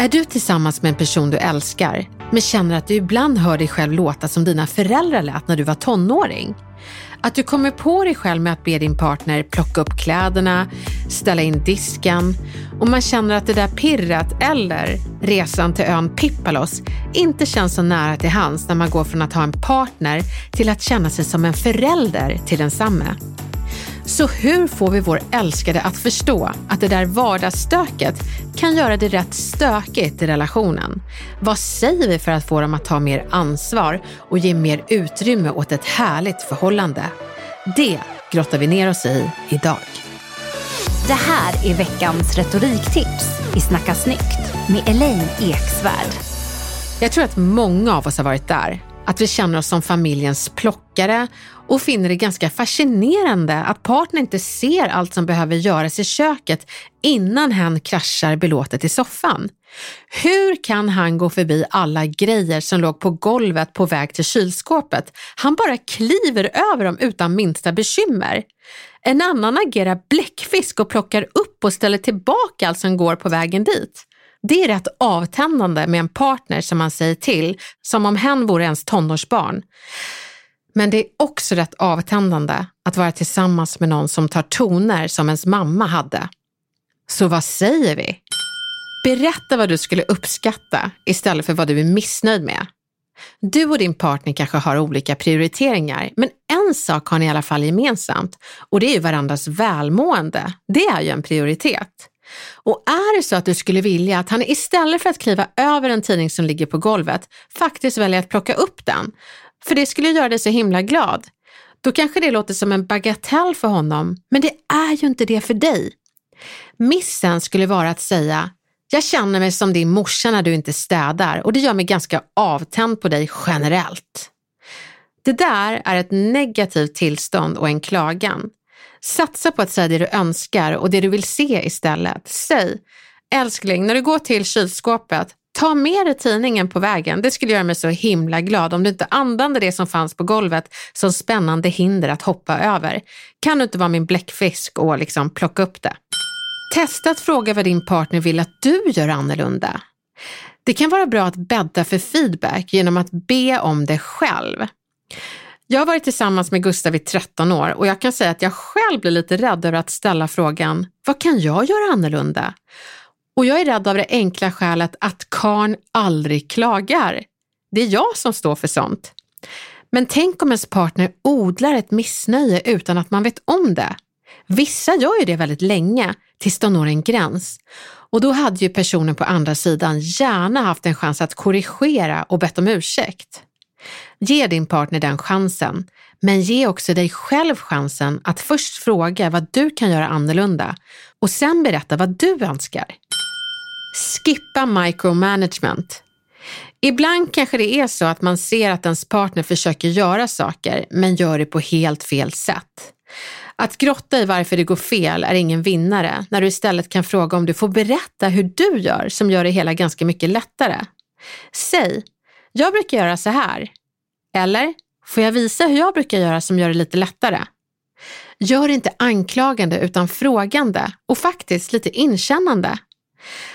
Är du tillsammans med en person du älskar, men känner att du ibland hör dig själv låta som dina föräldrar lät när du var tonåring? Att du kommer på dig själv med att be din partner plocka upp kläderna, ställa in disken och man känner att det där pirret eller resan till ön Pippalos inte känns så nära till hands när man går från att ha en partner till att känna sig som en förälder till densamme. Så hur får vi vår älskade att förstå att det där vardagsstöket kan göra det rätt stökigt i relationen? Vad säger vi för att få dem att ta mer ansvar och ge mer utrymme åt ett härligt förhållande? Det grottar vi ner oss i idag. Det här är veckans retoriktips i Snacka snyggt med Elaine Eksvärd. Jag tror att många av oss har varit där. Att vi känner oss som familjens plockare och finner det ganska fascinerande att partnern inte ser allt som behöver göras i köket innan hen kraschar belåtet i soffan. Hur kan han gå förbi alla grejer som låg på golvet på väg till kylskåpet? Han bara kliver över dem utan minsta bekymmer. En annan agerar bläckfisk och plockar upp och ställer tillbaka allt som går på vägen dit. Det är rätt avtändande med en partner som man säger till, som om hen vore ens tonårsbarn. Men det är också rätt avtändande att vara tillsammans med någon som tar toner som ens mamma hade. Så vad säger vi? Berätta vad du skulle uppskatta istället för vad du är missnöjd med. Du och din partner kanske har olika prioriteringar, men en sak har ni i alla fall gemensamt och det är ju varandras välmående. Det är ju en prioritet. Och är det så att du skulle vilja att han istället för att kliva över en tidning som ligger på golvet faktiskt väljer att plocka upp den, för det skulle göra dig så himla glad, då kanske det låter som en bagatell för honom, men det är ju inte det för dig. Missen skulle vara att säga, jag känner mig som din morsa när du inte städar och det gör mig ganska avtänd på dig generellt. Det där är ett negativt tillstånd och en klagan. Satsa på att säga det du önskar och det du vill se istället. Säg, älskling, när du går till kylskåpet, ta med dig tidningen på vägen. Det skulle göra mig så himla glad om du inte använde det som fanns på golvet som spännande hinder att hoppa över. Kan du inte vara min bläckfisk och liksom plocka upp det? Testa att fråga vad din partner vill att du gör annorlunda. Det kan vara bra att bädda för feedback genom att be om det själv. Jag har varit tillsammans med Gustav i 13 år och jag kan säga att jag själv blir lite rädd över att ställa frågan, vad kan jag göra annorlunda? Och jag är rädd av det enkla skälet att karn aldrig klagar. Det är jag som står för sånt. Men tänk om ens partner odlar ett missnöje utan att man vet om det. Vissa gör ju det väldigt länge, tills de når en gräns. Och då hade ju personen på andra sidan gärna haft en chans att korrigera och bett om ursäkt. Ge din partner den chansen, men ge också dig själv chansen att först fråga vad du kan göra annorlunda och sen berätta vad du önskar. Skippa micromanagement. Ibland kanske det är så att man ser att ens partner försöker göra saker men gör det på helt fel sätt. Att grotta i varför det går fel är ingen vinnare när du istället kan fråga om du får berätta hur du gör som gör det hela ganska mycket lättare. Säg, jag brukar göra så här. Eller, får jag visa hur jag brukar göra som gör det lite lättare? Gör det inte anklagande utan frågande och faktiskt lite inkännande.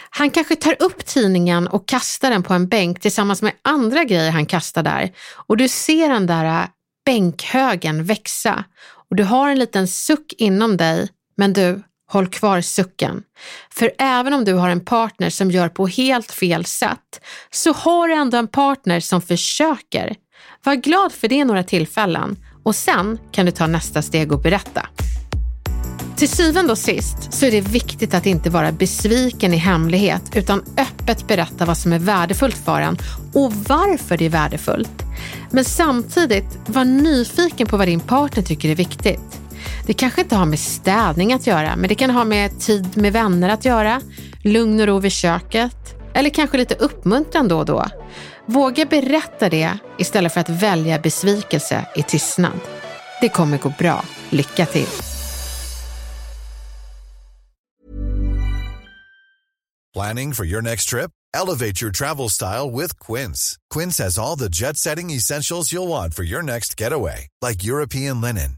Han kanske tar upp tidningen och kastar den på en bänk tillsammans med andra grejer han kastar där och du ser den där äh, bänkhögen växa och du har en liten suck inom dig, men du, håll kvar sucken. För även om du har en partner som gör på helt fel sätt, så har du ändå en partner som försöker. Var glad för det några tillfällen och sen kan du ta nästa steg och berätta. Till syvende och sist så är det viktigt att inte vara besviken i hemlighet utan öppet berätta vad som är värdefullt för en och varför det är värdefullt. Men samtidigt var nyfiken på vad din partner tycker är viktigt. Det kanske inte har med städning att göra, men det kan ha med tid med vänner att göra, lugn och ro vid köket eller kanske lite uppmuntran då och då. Våga berätta det istället för att välja besvikelse i tystnad. Det kommer gå bra. Lycka till! Planning for your next trip? Elevate your travel style with Quince. Quince has all the jet setting essentials you'll want for your next getaway, like European linen,